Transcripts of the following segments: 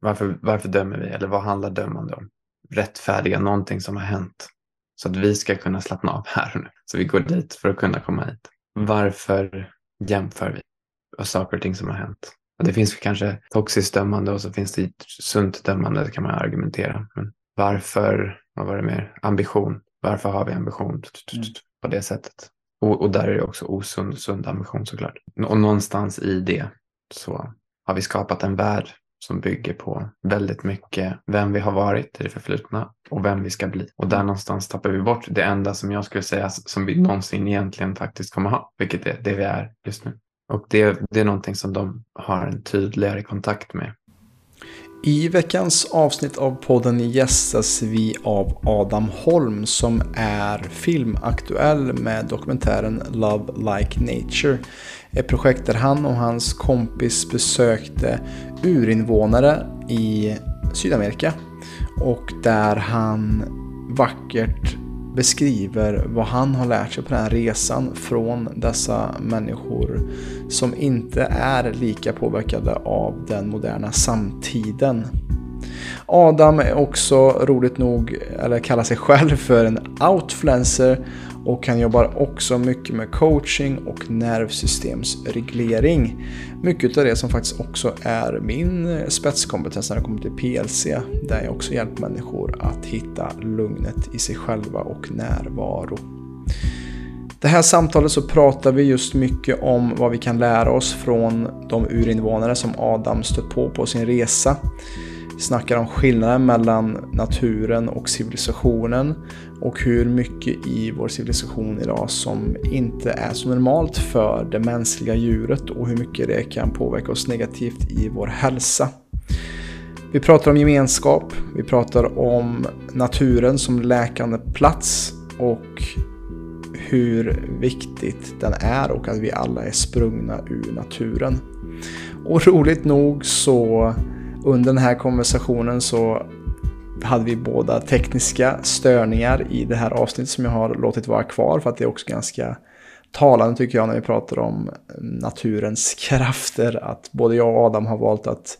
Varför, varför dömer vi? Eller vad handlar dömande om? Rättfärdiga någonting som har hänt. Så att vi ska kunna slappna av här och nu. Så vi går dit för att kunna komma hit. Varför jämför vi? Och saker och ting som har hänt. Och det finns kanske toxiskt dömande och så finns det sunt dömande, det kan man argumentera. Men varför, vad var det mer, ambition. Varför har vi ambition mm. på det sättet? Och, och, där är det också osund och sund ambition såklart. Och någonstans i det så har vi skapat en värld som bygger på väldigt mycket vem vi har varit i det förflutna och vem vi ska bli. Och där någonstans tappar vi bort det enda som jag skulle säga som vi någonsin egentligen faktiskt kommer ha, vilket är det vi är just nu. Och det, det är någonting som de har en tydligare kontakt med. I veckans avsnitt av podden gästas vi av Adam Holm som är filmaktuell med dokumentären Love Like Nature. Ett projekt där han och hans kompis besökte urinvånare i Sydamerika och där han vackert beskriver vad han har lärt sig på den här resan från dessa människor som inte är lika påverkade av den moderna samtiden. Adam är också roligt nog, eller kallar sig själv för en outfluencer och han jobbar också mycket med coaching och nervsystemsreglering. Mycket av det som faktiskt också är min spetskompetens när det kommer till PLC, där jag också hjälper människor att hitta lugnet i sig själva och närvaro. Det här samtalet så pratar vi just mycket om vad vi kan lära oss från de urinvånare som Adam stött på på sin resa. Vi snackar om skillnaden mellan naturen och civilisationen och hur mycket i vår civilisation idag som inte är så normalt för det mänskliga djuret och hur mycket det kan påverka oss negativt i vår hälsa. Vi pratar om gemenskap, vi pratar om naturen som läkande plats och hur viktigt den är och att vi alla är sprungna ur naturen. Och roligt nog så under den här konversationen så hade vi båda tekniska störningar i det här avsnittet som jag har låtit vara kvar för att det är också ganska talande tycker jag när vi pratar om naturens krafter. Att både jag och Adam har valt att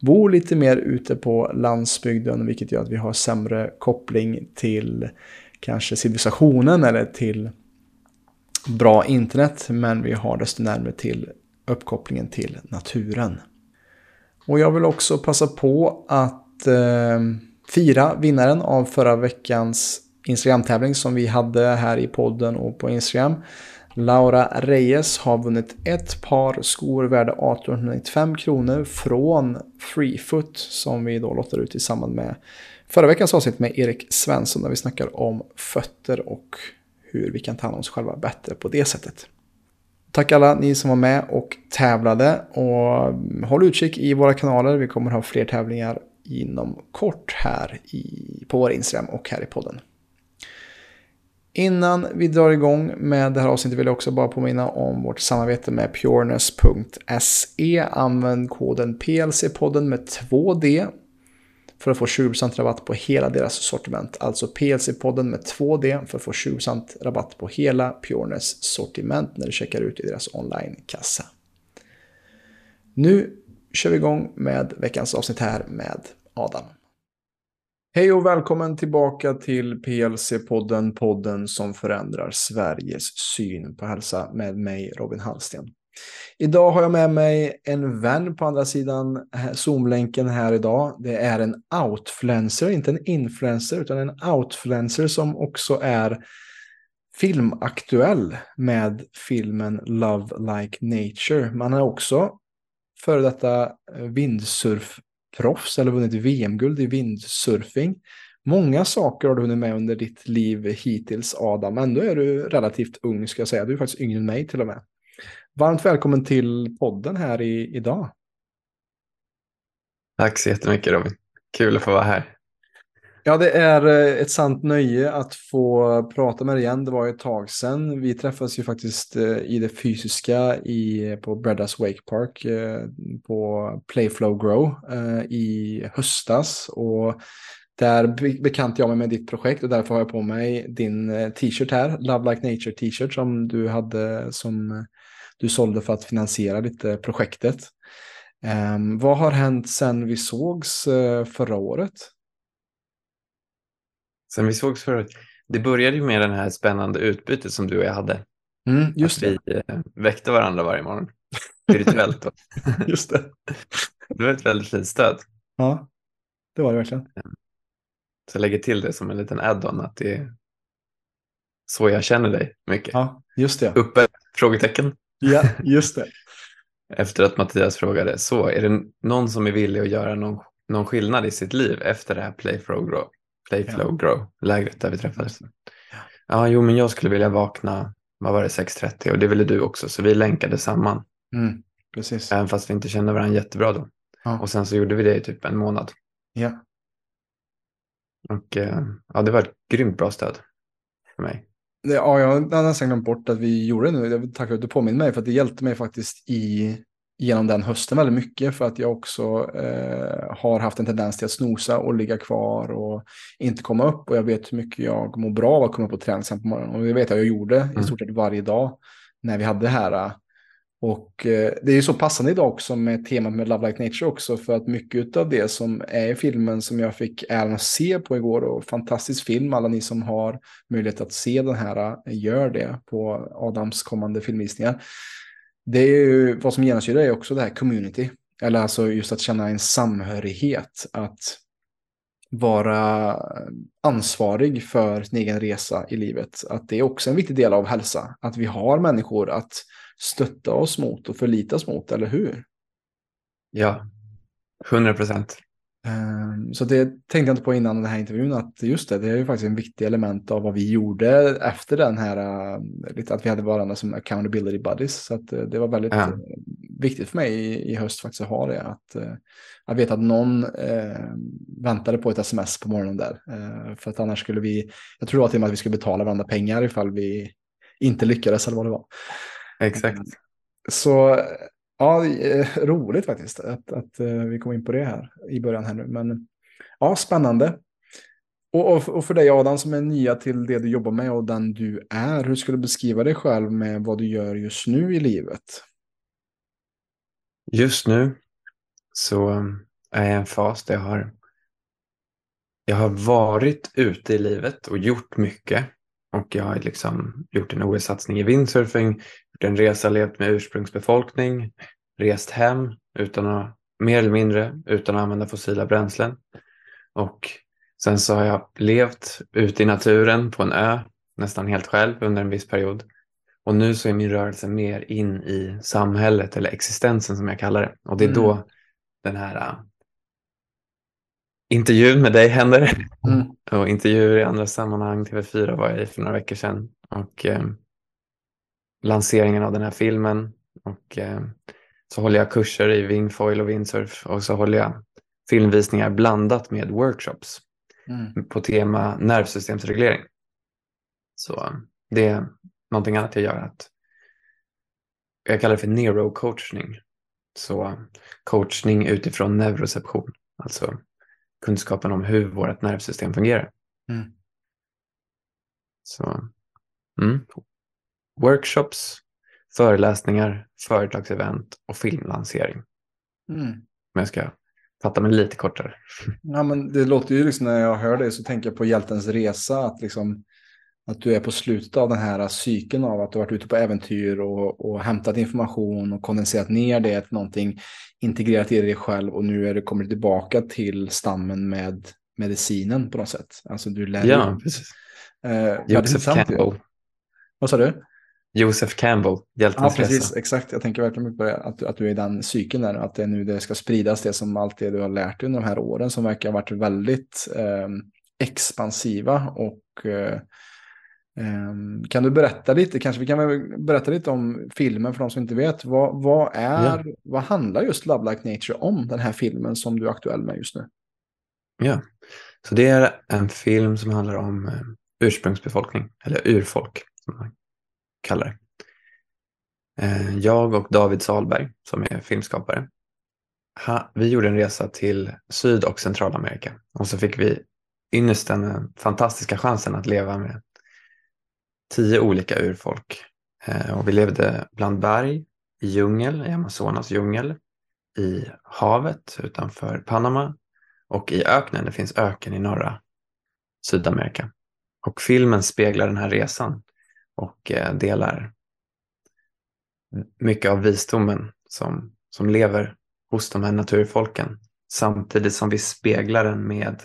bo lite mer ute på landsbygden vilket gör att vi har sämre koppling till kanske civilisationen eller till bra internet men vi har desto närmare till uppkopplingen till naturen. Och jag vill också passa på att eh, fira vinnaren av förra veckans Instagram-tävling som vi hade här i podden och på Instagram. Laura Reyes har vunnit ett par skor värda 1895 kronor från Freefoot som vi då lottar ut i samband med förra veckans avsnitt med Erik Svensson där vi snackar om fötter och hur vi kan ta hand om oss själva bättre på det sättet. Tack alla ni som var med och tävlade och håll utkik i våra kanaler. Vi kommer ha fler tävlingar inom kort här i, på vår Instagram och här i podden. Innan vi drar igång med det här avsnittet vill jag också bara påminna om vårt samarbete med pureness.se. Använd koden PLC-podden med 2D för att få 20% rabatt på hela deras sortiment. Alltså PLC-podden med 2D för att få 20% rabatt på hela Pureness sortiment när du checkar ut i deras online-kassa. Nu kör vi igång med veckans avsnitt här med Adam. Hej och välkommen tillbaka till PLC-podden, podden som förändrar Sveriges syn på hälsa med mig Robin Hallsten. Idag har jag med mig en vän på andra sidan eh, Zoom-länken här idag. Det är en outfluencer, inte en influencer, utan en outfluencer som också är filmaktuell med filmen Love Like Nature. Man är också före detta eh, vindsurfproffs eller vunnit VM-guld i vindsurfing. Många saker har du hunnit med under ditt liv hittills Adam, ändå är du relativt ung ska jag säga. Du är faktiskt yngre än mig till och med. Varmt välkommen till podden här i, idag. Tack så jättemycket Robin. Kul att få vara här. Ja, det är eh, ett sant nöje att få prata med dig igen. Det var ett tag sedan. Vi träffades ju faktiskt eh, i det fysiska i, på Breddas Wake Park eh, på Playflow Grow i höstas. Och där bekantade jag mig med ditt projekt och därför har jag på mig din t-shirt här, Love Like Nature t-shirt som du hade som du sålde för att finansiera lite projektet. Um, vad har hänt sen vi sågs uh, förra året? Sen vi sågs förra året? Det började ju med den här spännande utbytet som du och jag hade. Mm, just att det. vi uh, väckte varandra varje morgon. Virtuellt. just det. Det var ett väldigt fint stöd. Ja, det var det verkligen. Så jag lägger till det som en liten add-on att det är så jag känner dig mycket. Ja, just det. Uppe? Frågetecken. Ja, just det. Efter att Mattias frågade, så är det någon som är villig att göra någon, någon skillnad i sitt liv efter det här Playflow Grow, Playflow Grow lägret där vi träffades? Ja, jo, men jag skulle vilja vakna, vad var det, 6.30 och det ville du också, så vi länkade samman. Mm, precis. Även fast vi inte kände varandra jättebra då. Ja. Och sen så gjorde vi det i typ en månad. Ja. Och eh, ja, det var ett grymt bra stöd för mig. Ja, jag har nästan glömt bort att vi gjorde det nu. Tack för att du påminner mig, för att det hjälpte mig faktiskt i, genom den hösten väldigt mycket. För att jag också eh, har haft en tendens till att snosa och ligga kvar och inte komma upp. Och jag vet hur mycket jag mår bra av att komma upp och träna sen på morgonen. Och det vet jag jag gjorde mm. i stort sett varje dag när vi hade det här och eh, det är ju så passande idag också med temat med Love Like Nature också för att mycket av det som är i filmen som jag fick äran att se på igår och fantastisk film, alla ni som har möjlighet att se den här, eh, gör det på Adams kommande filmvisningar. Det är ju vad som genomsyrar är också det här community, eller alltså just att känna en samhörighet, att vara ansvarig för sin egen resa i livet. Att det är också en viktig del av hälsa. Att vi har människor att stötta oss mot och förlita oss mot, eller hur? Ja, 100 procent. Ehm, så det tänkte jag inte på innan den här intervjun, att just det, det är ju faktiskt en viktig element av vad vi gjorde efter den här, äh, att vi hade varandra som accountability buddies. Så att äh, det var väldigt ja. Äh, viktigt för mig i, höst faktiskt att ha det. Att, att veta att någon eh, väntade på ett sms på morgonen där. Eh, för att annars skulle vi, jag tror att, till och med att vi skulle betala varandra pengar ifall vi inte lyckades eller vad det var. Exakt. Så ja, roligt faktiskt att, att eh, vi kom in på det här i början här nu. Men ja, spännande. Och, och, och, för dig Adam som är nya till det du jobbar med och den du är, hur skulle du beskriva dig själv med vad du gör just nu i livet? Just nu så är jag i en fas där jag har, jag har varit ute i livet och gjort mycket. Och jag har liksom gjort en OS-satsning i windsurfing, en resa, levt med ursprungsbefolkning, rest hem utan att, mer eller mindre utan att använda fossila bränslen. Och sen så har jag levt ute i naturen på en ö nästan helt själv under en viss period. Och nu så är min rörelse mer in i samhället eller existensen som jag kallar det. Och det är mm. då den här uh, intervjun med dig händer. Mm. och intervjuer i andra sammanhang. TV4 var jag i för några veckor sedan. Och uh, lanseringen av den här filmen. Och uh, så håller jag kurser i wingfoil och windsurf. Och så håller jag filmvisningar blandat med workshops mm. på tema nervsystemsreglering. Så det är någonting annat jag gör. Att jag kallar det för neurocoachning. Så coachning utifrån neuroception, alltså kunskapen om hur vårt nervsystem fungerar. Mm. Så mm. Workshops, föreläsningar, företagsevent och filmlansering. Mm. Men jag ska fatta mig lite kortare. Ja, men det låter ju liksom när jag hör det så tänker jag på hjältens resa. Att liksom att du är på slutet av den här cykeln av att du varit ute på äventyr och, och hämtat information och kondenserat ner det till någonting integrerat i dig själv och nu är du kommit tillbaka till stammen med medicinen på något sätt. Alltså du lär Ja, precis. Eh, Joseph Campbell. Vad sa du? Joseph Campbell, hjältens Ja, precis. Resa. Exakt. Jag tänker verkligen på det. Att, att du är i den cykeln där. Att det är nu det ska spridas det som allt det du har lärt dig under de här åren som verkar ha varit väldigt eh, expansiva och eh, Ehm, kan du berätta lite, kanske vi kan berätta lite om filmen för de som inte vet. Vad, vad är, ja. vad handlar just Love Like Nature om, den här filmen som du är aktuell med just nu? Ja, så det är en film som handlar om eh, ursprungsbefolkning, eller urfolk som man kallar det. Eh, jag och David Salberg, som är filmskapare, vi gjorde en resa till Syd och Centralamerika och så fick vi ynnest den eh, fantastiska chansen att leva med tio olika urfolk. Eh, och vi levde bland berg, i djungel, i Amazonas djungel. i havet utanför Panama och i öknen. Det finns öken i norra Sydamerika. Och filmen speglar den här resan och eh, delar mycket av visdomen som, som lever hos de här naturfolken samtidigt som vi speglar den med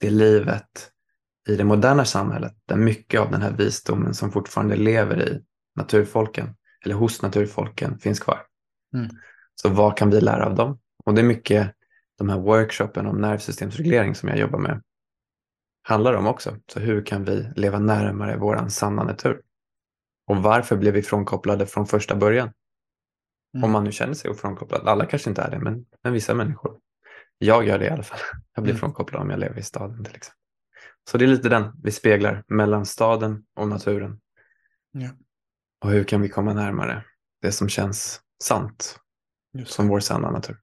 det livet i det moderna samhället där mycket av den här visdomen som fortfarande lever i naturfolken eller hos naturfolken finns kvar. Mm. Så vad kan vi lära av dem? Och det är mycket de här workshopen om nervsystemsreglering som jag jobbar med handlar om också. Så hur kan vi leva närmare våran sanna natur? Och varför blev vi frånkopplade från första början? Mm. Om man nu känner sig ofrånkopplad. Alla kanske inte är det, men, men vissa människor. Jag gör det i alla fall. Jag blir mm. frånkopplad om jag lever i staden till exempel. Så det är lite den vi speglar mellan staden och naturen. Ja. Och hur kan vi komma närmare det som känns sant som vår sanna natur.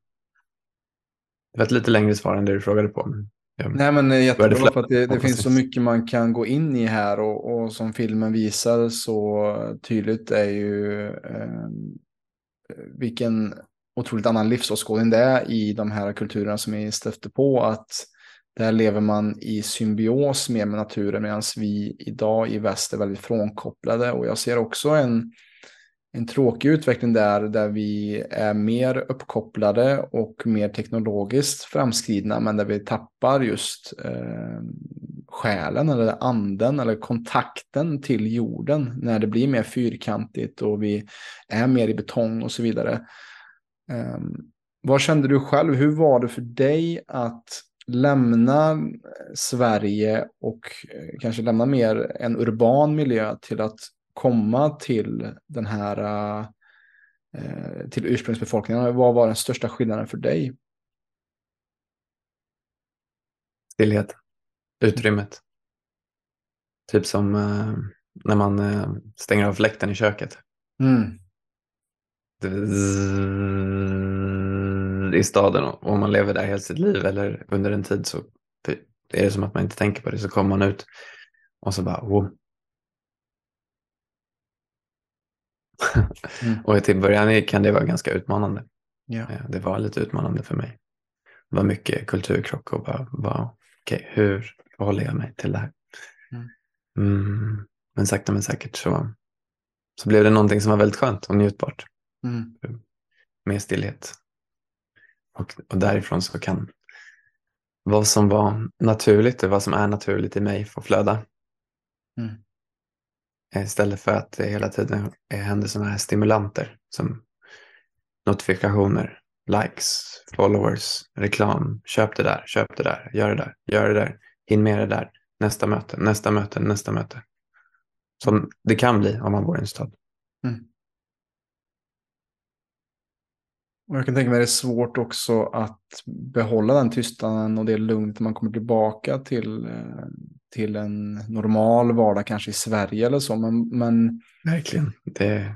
Det var ett lite längre svar än det du frågade på. Men Nej men jättebra för att det, det finns så mycket man kan gå in i här och, och som filmen visar så tydligt är ju eh, vilken otroligt annan livsåskådning det är i de här kulturerna som är stötte på. Att där lever man i symbios med, med naturen medan vi idag i väst är väldigt frånkopplade. Och jag ser också en en tråkig utveckling där, där vi är mer uppkopplade och mer teknologiskt framskridna, men där vi tappar just eh, själen eller anden eller kontakten till jorden när det blir mer fyrkantigt och vi är mer i betong och så vidare. Eh, vad kände du själv? Hur var det för dig att lämna eh, Sverige och eh, kanske lämna mer en urban miljö till att komma till den här eh, till ursprungsbefolkningen? Vad var den största skillnaden för dig? Stillhet, utrymmet. Typ som eh, när man eh, stänger av fläkten i köket. Mm. I staden och om man lever där hela sitt liv eller under en tid så är det som att man inte tänker på det så kommer man ut och så bara wow, Mm. och till början kan det vara ganska utmanande. Ja. Det var lite utmanande för mig. Det var mycket kulturkrock och bara, bara okay, hur förhåller jag mig till det här? Mm. Mm. Men sakta men säkert så, så blev det någonting som var väldigt skönt och njutbart. Mm. Med stillhet. Och, och därifrån så kan vad som var naturligt och vad som är naturligt i mig få flöda. Mm. Eh, istället för att det hela tiden händer sådana här stimulanter som notifikationer, likes, followers, reklam. Köp det där, köp det där, gör det där, gör det där, hinn med det där, nästa möte, nästa möte, nästa möte. Som det kan bli om man bor i en stad. Mm. Och jag kan tänka mig att det är svårt också att behålla den tystnaden och det lugnet när man kommer tillbaka till, eh, till en normal vardag kanske i Sverige eller så. Men, men Verkligen. Det...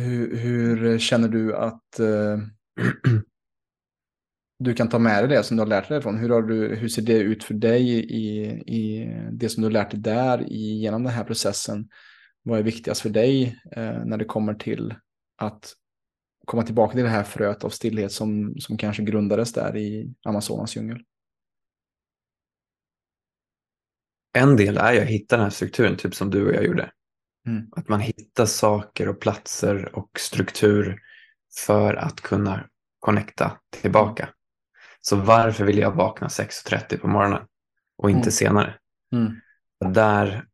Hur, hur känner du att uh, du kan ta med dig det som du har lärt dig därifrån? Hur, har du, hur ser det ut för dig i, i det som du har lärt dig där i, genom den här processen? Vad är viktigast för dig uh, när det kommer till att komma tillbaka till det här fröet av stillhet som, som kanske grundades där i Amazonas djungel? En del är ju att hitta den här strukturen, typ som du och jag gjorde. Mm. Att man hittar saker och platser och struktur för att kunna connecta tillbaka. Så varför vill jag vakna 6.30 på morgonen och inte mm. senare? Mm. Där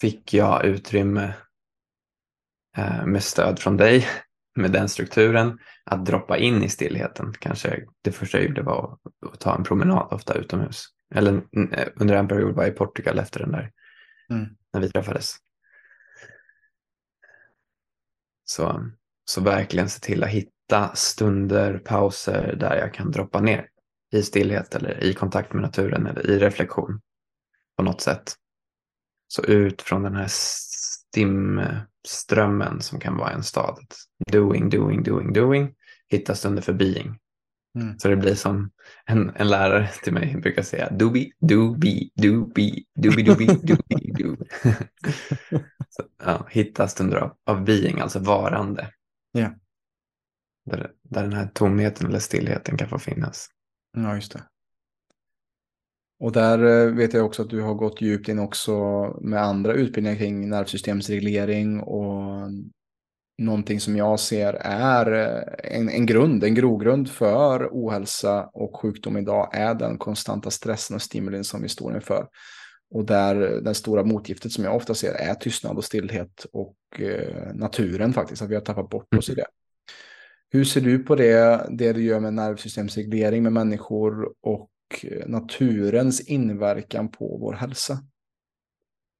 fick jag utrymme eh, med stöd från dig med den strukturen att droppa in i stillheten. Kanske det första jag gjorde var att ta en promenad, ofta utomhus. Eller eh, under en period var jag i Portugal efter den där, mm. när vi träffades. Så, så verkligen se till att hitta stunder, pauser där jag kan droppa ner i stillhet eller i kontakt med naturen eller i reflektion på något sätt. Så ut från den här stimströmmen som kan vara en stad. Doing, doing, doing, doing. Hitta stunder för being. Mm. Så det blir som en, en lärare till mig brukar säga dobi, dobi, dobi, dobi, dobi, dobi, do. Så, ja, hitta stunder av, av being, alltså varande. Yeah. Där, där den här tomheten eller stillheten kan få finnas. Ja, just det. Och där eh, vet jag också att du har gått djupt in också med andra utbildningar kring nervsystemsreglering och någonting som jag ser är eh, en, en grund, en grogrund för ohälsa och sjukdom idag är den konstanta stressen och stimulin som vi står inför. Och där det stora motgiftet som jag ofta ser är tystnad och stillhet och eh, naturen faktiskt, att vi har tappat bort oss i det. Hur ser du på det, det du gör med nervsystemsreglering med människor och naturens inverkan på vår hälsa?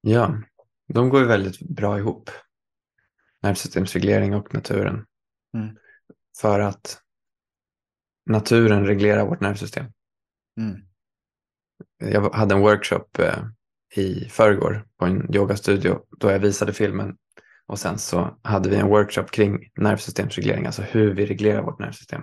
Ja, de går ju väldigt bra ihop. Nervsystemsreglering och naturen. Mm. För att naturen reglerar vårt nervsystem. Mm. Jag hade en workshop eh, i förrgår på en yogastudio då jag visade filmen och sen så hade vi en workshop kring nervsystemsreglering, alltså hur vi reglerar vårt nervsystem.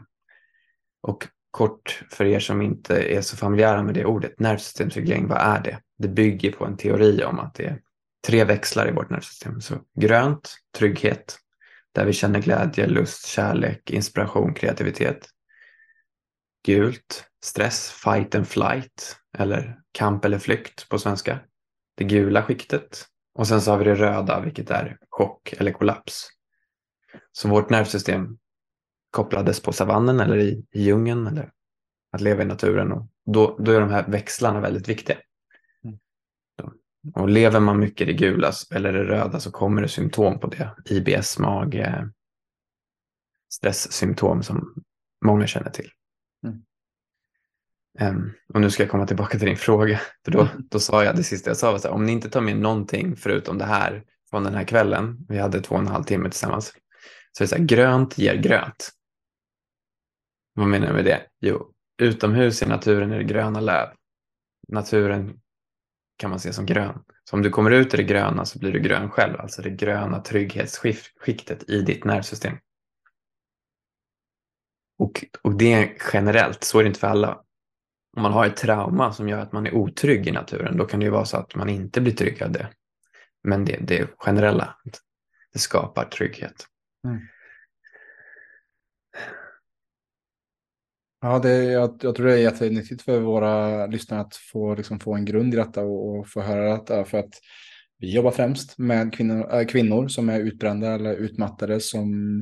Och kort för er som inte är så familjära med det ordet, nervsystemsreglering, vad är det? Det bygger på en teori om att det är tre växlar i vårt nervsystem. Så grönt, trygghet, där vi känner glädje, lust, kärlek, inspiration, kreativitet. Gult, stress, fight and flight, eller kamp eller flykt på svenska. Det gula skiktet. Och sen så har vi det röda, vilket är chock eller kollaps. Så vårt nervsystem kopplades på savannen eller i, i djungeln eller att leva i naturen. Och då, då är de här växlarna väldigt viktiga. Mm. Och lever man mycket i det gula eller det röda så kommer det symptom på det. IBS, mage, stresssymptom som många känner till. Mm. Um, och nu ska jag komma tillbaka till din fråga. För då, då sa jag, det sista jag sa var så här, om ni inte tar med någonting förutom det här från den här kvällen, vi hade två och en halv timme tillsammans, så är så här, grönt ger grönt. Vad menar jag med det? Jo, utomhus i naturen är det gröna löv. Naturen kan man se som grön. Så om du kommer ut i det gröna så blir du grön själv, alltså det gröna trygghetsskiktet i ditt nervsystem. Och, och det är generellt, så är det inte för alla. Om man har ett trauma som gör att man är otrygg i naturen, då kan det ju vara så att man inte blir trygg av det. Men det, det generella, det skapar trygghet. Mm. Ja, det, jag, jag tror det är jättenyttigt för våra lyssnare att få, liksom, få en grund i detta och, och få höra detta. För att vi jobbar främst med kvinnor, äh, kvinnor som är utbrända eller utmattade som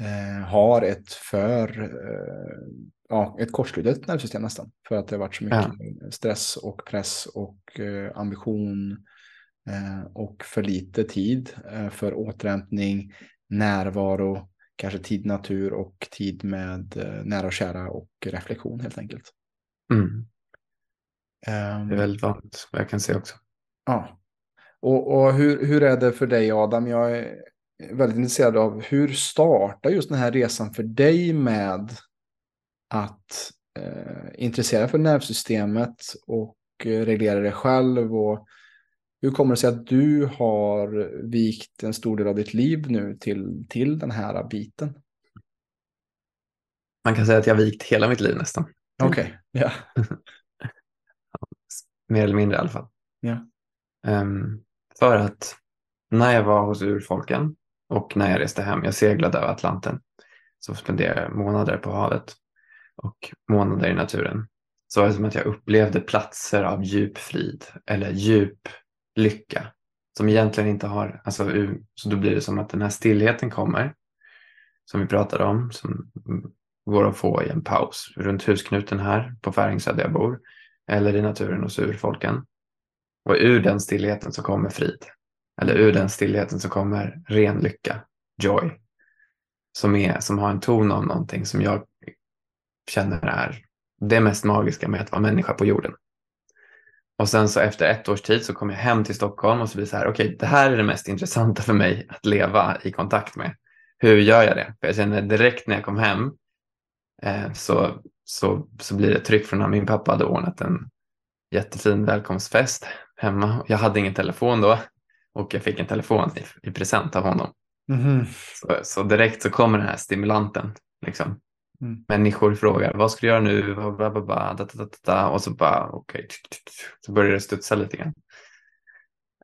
eh, har ett för eh, ja, ett kortslutet nervsystem nästan. För att det har varit så mycket ja. stress och press och eh, ambition eh, och för lite tid eh, för återhämtning, närvaro kanske tid natur och tid med eh, nära och kära och reflektion helt enkelt. Mm. Um, det är väldigt vanligt, vad jag kan se också. Ja. Och, och hur, hur är det för dig Adam? Jag är väldigt intresserad av hur startar just den här resan för dig med att eh, intressera för nervsystemet och eh, reglera det själv och hur kommer det sig att du har vikt en stor del av ditt liv nu till, till den här biten? Man kan säga att jag har vikt hela mitt liv nästan. Okej, okay. ja. Mer eller mindre i alla fall. Ja. Um, för att när jag var hos urfolken och när jag reste hem, jag seglade över Atlanten, så spenderade jag månader på havet och månader i naturen. Så var det som att jag upplevde platser av djup frid eller djup lycka som egentligen inte har, alltså, så då blir det som att den här stillheten kommer som vi pratade om som går att få i en paus runt husknuten här på Färingsö där jag bor eller i naturen hos urfolken. Och ur den stillheten så kommer frid. Eller ur den stillheten så kommer ren lycka, joy. Som, är, som har en ton av någonting som jag känner är det mest magiska med att vara människa på jorden. Och sen så efter ett års tid så kom jag hem till Stockholm och så blir det så här, okej, okay, det här är det mest intressanta för mig att leva i kontakt med. Hur gör jag det? För jag känner direkt när jag kom hem eh, så, så, så blir det tryck från att min pappa hade ordnat en jättefin välkomstfest hemma. Jag hade ingen telefon då och jag fick en telefon i, i present av honom. Mm. Så, så, direkt så kommer den här stimulanten. Liksom. Mm. Människor frågar vad ska du göra nu? Och så bara okej, okay. så börjar det studsa lite grann.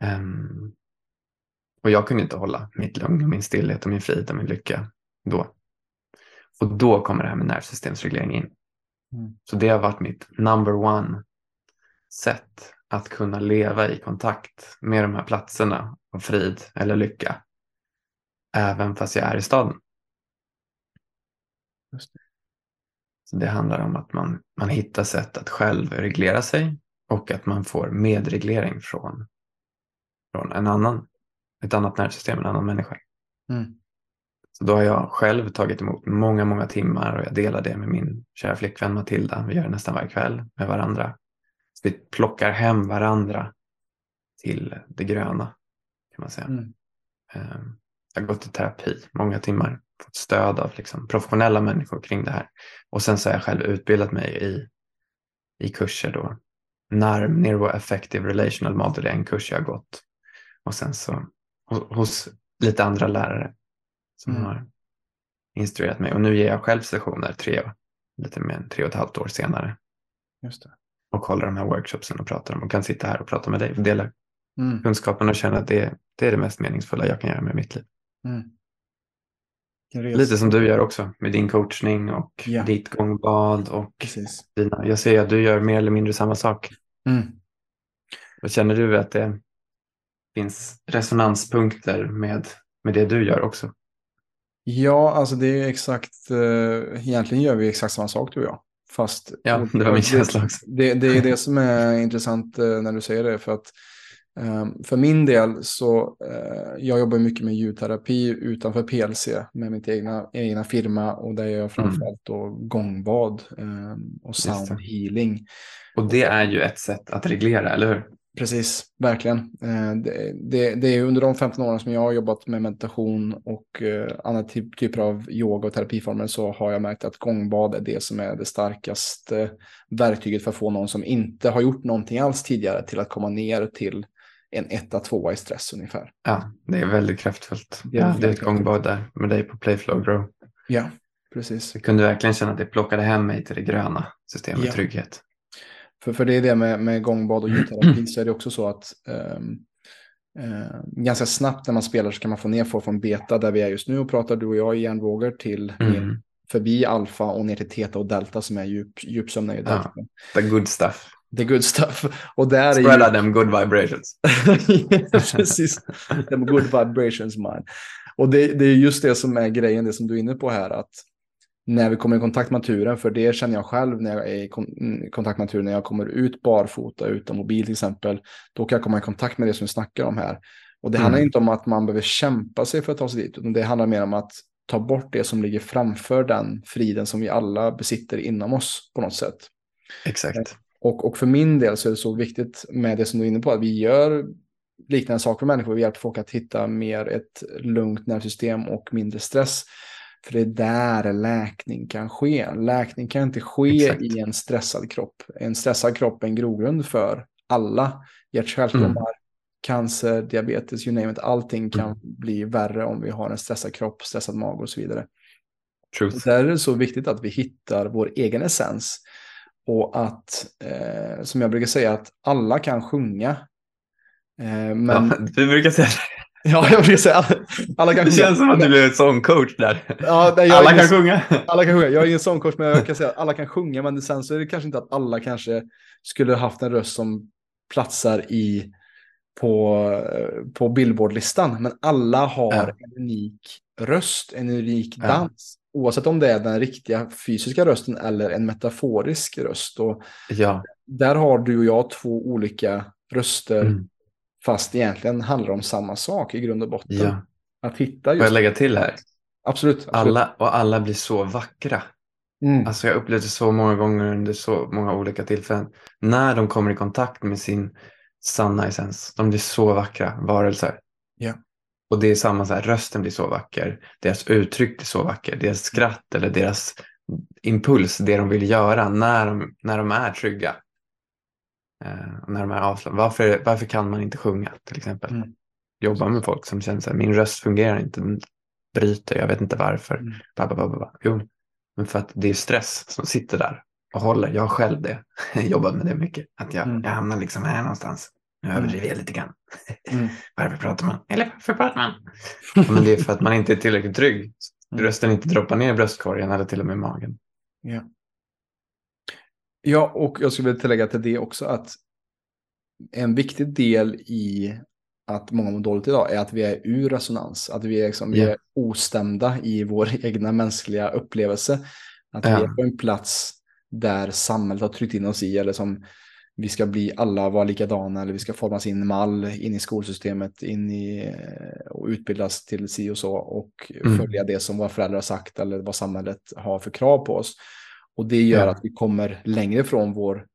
Um, och jag kunde inte hålla mitt lugn, min stillhet och min frid och min lycka då. Och då kommer det här med nervsystemsreglering in. Mm. Så det har varit mitt number one sätt att kunna leva i kontakt med de här platserna av frid eller lycka. Även fast jag är i staden. Just. Så det handlar om att man, man hittar sätt att själv reglera sig och att man får medreglering från, från en annan, ett annat nervsystem, en annan människa. Mm. Så då har jag själv tagit emot många, många timmar och jag delar det med min kära flickvän Matilda. Vi gör det nästan varje kväll med varandra. Så vi plockar hem varandra till det gröna kan man säga. Mm. Ehm, Jag har gått i terapi många timmar, fått stöd av liksom professionella människor kring det här. Och sen så har jag själv utbildat mig i, i kurser då. NARM, Neuroaffective Relational Model, är en kurs jag har gått. Och sen så hos, hos lite andra lärare som Mm. har instruerat mig. Och nu ger jag själv sessioner tre, lite mer än tre och ett halvt år senare. Just det. Och håller de här workshopsen och pratar om och kan sitta här och prata med dig och dela Mm. kunskapen och känna att det, det är det mest meningsfulla jag kan göra med mitt liv. Mm. Resa. Lite som du gör också med din coachning och Ja. ditt gångbad och Precis. dina. Jag ser att du gör mer eller mindre samma sak. Mm. Och känner du att det finns resonanspunkter med, med det du gör också? Ja, alltså det är exakt, eh, egentligen gör vi exakt samma sak du och jag. Fast Ja, det var min känsla också. Det, det är det som är intressant eh, när du säger det. För att för min del så, eh, jag jobbar mycket med ljudterapi utanför PLC med mitt egna, egna firma och där gör jag framförallt då gångbad eh, och Just det. sound healing. Och det är ju ett sätt att reglera, eller hur? Precis, verkligen. Eh, Det, det, det är under de 15 åren som jag har jobbat med meditation och eh, andra typ, typer av yoga och terapiformer så har jag märkt att gångbad är det som är det starkaste verktyget för att få någon som inte har gjort någonting alls tidigare till att komma ner till en etta, tvåa i stress ungefär. Ja, det är väldigt kraftfullt. Ja, det är ett gångbad där med dig på Playflow Grow. Ja, precis. Jag kunde verkligen känna att det plockade hem mig till det gröna systemet, Ja. trygghet. För, för det är det med, med gångbad och ljudterapi så är det också så att ehm, eh, ganska snabbt när man spelar så kan man få ner folk från beta där vi är just nu och pratar du och jag i hjärnvågor till ner, Mm. förbi alfa och ner till teta och delta som är djup, djupsömn är ju Ja. delta. The good stuff. The good stuff. Och där är Spreada ju... them good vibrations. Precis. The good vibrations man. Och det, det är just det som är grejen, det som du är inne på här, att när vi kommer i kontakt med naturen, för det känner jag själv när jag är i i kontakt med naturen, när jag kommer ut barfota utan mobil till exempel, då kan jag komma i kontakt med det som vi snackar om här. Och det Mm. handlar inte om att man behöver kämpa sig för att ta sig dit, utan det handlar mer om att ta bort det som ligger framför den friden som vi alla besitter inom oss på något sätt. Exakt. Och, och för min del så är det så viktigt med det som du är inne på, att vi gör liknande saker för människor. Vi hjälper folk att hitta mer ett lugnt nervsystem och mindre stress. För det är där läkning kan ske. Läkning kan inte ske Exakt. i en stressad kropp. En stressad kropp är en grogrund för alla hjärt-kärlsjukdomar, Mm. cancer, diabetes, you name it. Allting kan Mm. bli värre om vi har en stressad kropp, stressad mage och så vidare. Truth. där är det så viktigt att vi hittar vår egen essens. Och att, eh, som jag brukar säga, att alla kan sjunga. Eh, men, Ja, ja. du brukar säga jag brukar säga alla, alla kan det. sjunga. känns som att du blir ett sångcoach där. Ja, nej, Alla ingen- kan sjunga. alla kan sjunga. Jag är ingen sångcoach, men jag kan säga att alla kan sjunga. Men sen så är det kanske inte att alla kanske skulle haft en röst som platsar i på, eh, på Billboardlistan. Men alla har Ja. en unik röst, en unik Ja. dans. Oavsett om det är den riktiga fysiska rösten eller en metaforisk röst. Och Ja. där har du och jag två olika röster, Mm. fast egentligen handlar det om samma sak i grund och botten. ja. Att hitta Får jag just... lägga till här? Absolut. absolut. Alla, och alla blir så vackra. Mm. Alltså jag upplevde så många gånger under så många olika tillfällen. När de kommer i kontakt med sin sanna essens. De blir så vackra varelser. Ja. Och det är samma så här, rösten blir så vacker. Deras uttryck blir så vacker. Deras skratt eller deras impuls, det de vill göra när de, när de är trygga. Eh, när de är avslappnade. Varför, varför kan man inte sjunga till exempel? Mm. Jobba med folk som känner så här, min röst fungerar inte, den bryter, jag vet inte varför. Mm. Ba, ba, ba, ba. Jo, men för att det är stress som sitter där och håller. Jag har själv det. jobbat med det mycket. Att jag, Mm. jag hamnar liksom här någonstans. Nu överdriver jag lite grann. Mm. Varför pratar man? Eller varför pratar man? Ja, men det är för att man inte är tillräckligt trygg. Mm. Rösten inte droppar ner i bröstkorgen eller till och med i magen. Ja. Ja, och jag skulle vilja tillägga till det också att en viktig del i att många mår dåligt idag är att vi är ur resonans. Att vi är, liksom, vi Ja. är ostämda i vår egna mänskliga upplevelse. Att vi Ja. är på en plats där samhället har tryckt in oss i, eller som vi ska bli alla vara likadana, eller vi ska formas in i mall, in i skolsystemet, in i eh, och utbildas till si och så och Mm. följa det som våra föräldrar har sagt eller vad samhället har för krav på oss. Och det gör Ja. att vi kommer längre från vår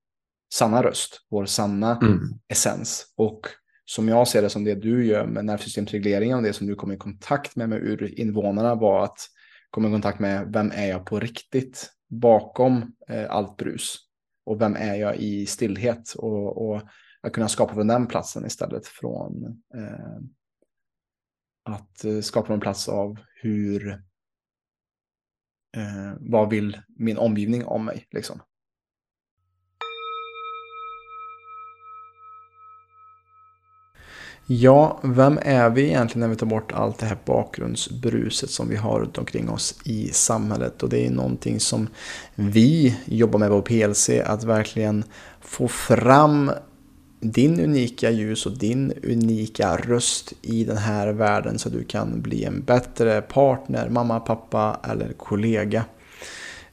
sanna röst, vår sanna Mm. essens. Och som jag ser det som det du gör med nervsystemsregleringen och det som du kom i kontakt med med urinvånarna var att komma i kontakt med vem är jag på riktigt bakom eh, allt brus och vem är jag i stillhet och, och att kunna skapa från den platsen istället från eh, att eh, skapa en plats av hur eh, vad vill min omgivning om mig liksom. Ja, vem är vi egentligen när vi tar bort allt det här bakgrundsbruset som vi har runt omkring oss i samhället? Och det är någonting som vi jobbar med på PLC, att verkligen få fram din unika ljus och din unika röst i den här världen så att du kan bli en bättre partner, mamma, pappa eller kollega.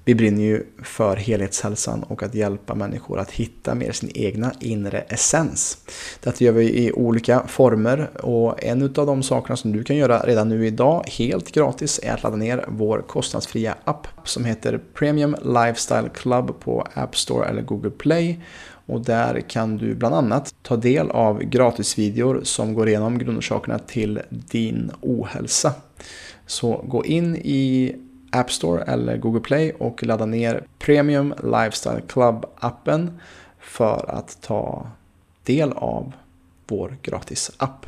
Vi brinner ju för helhetshälsan och att hjälpa människor att hitta mer sin egna inre essens. Detta gör vi i olika former och en av de sakerna som du kan göra redan nu idag helt gratis är att ladda ner vår kostnadsfria app som heter Premium Lifestyle Club på App Store eller Google Play. Och där kan du bland annat ta del av gratisvideor som går igenom grundorsakerna till din ohälsa. Så gå in i App Store eller Google Play och ladda ner Premium Lifestyle Club-appen för att ta del av vår gratisapp.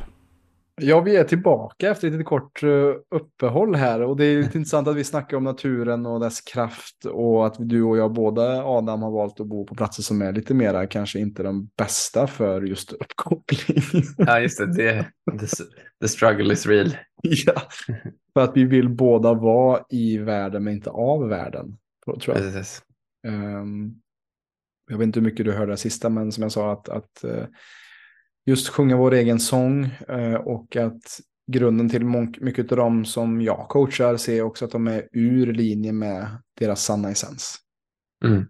Ja, vi är tillbaka efter ett litet kort eh, uppehåll här och det är lite intressant att vi snackar om naturen och dess kraft och att du och jag båda, Adam, har valt att bo på platser som är lite mera kanske inte de bästa för just uppkoppling. Ja, just det. det the, the struggle is real. ja, för att vi vill båda vara i världen men inte av världen. Tror jag. Precis. Ehm, jag vet inte hur mycket du hörde det sista, men som jag sa att, att eh, just sjunga vår egen sång eh, och att grunden till mycket av dem som jag coachar ser också att de är ur linje med deras sanna essens. Mm.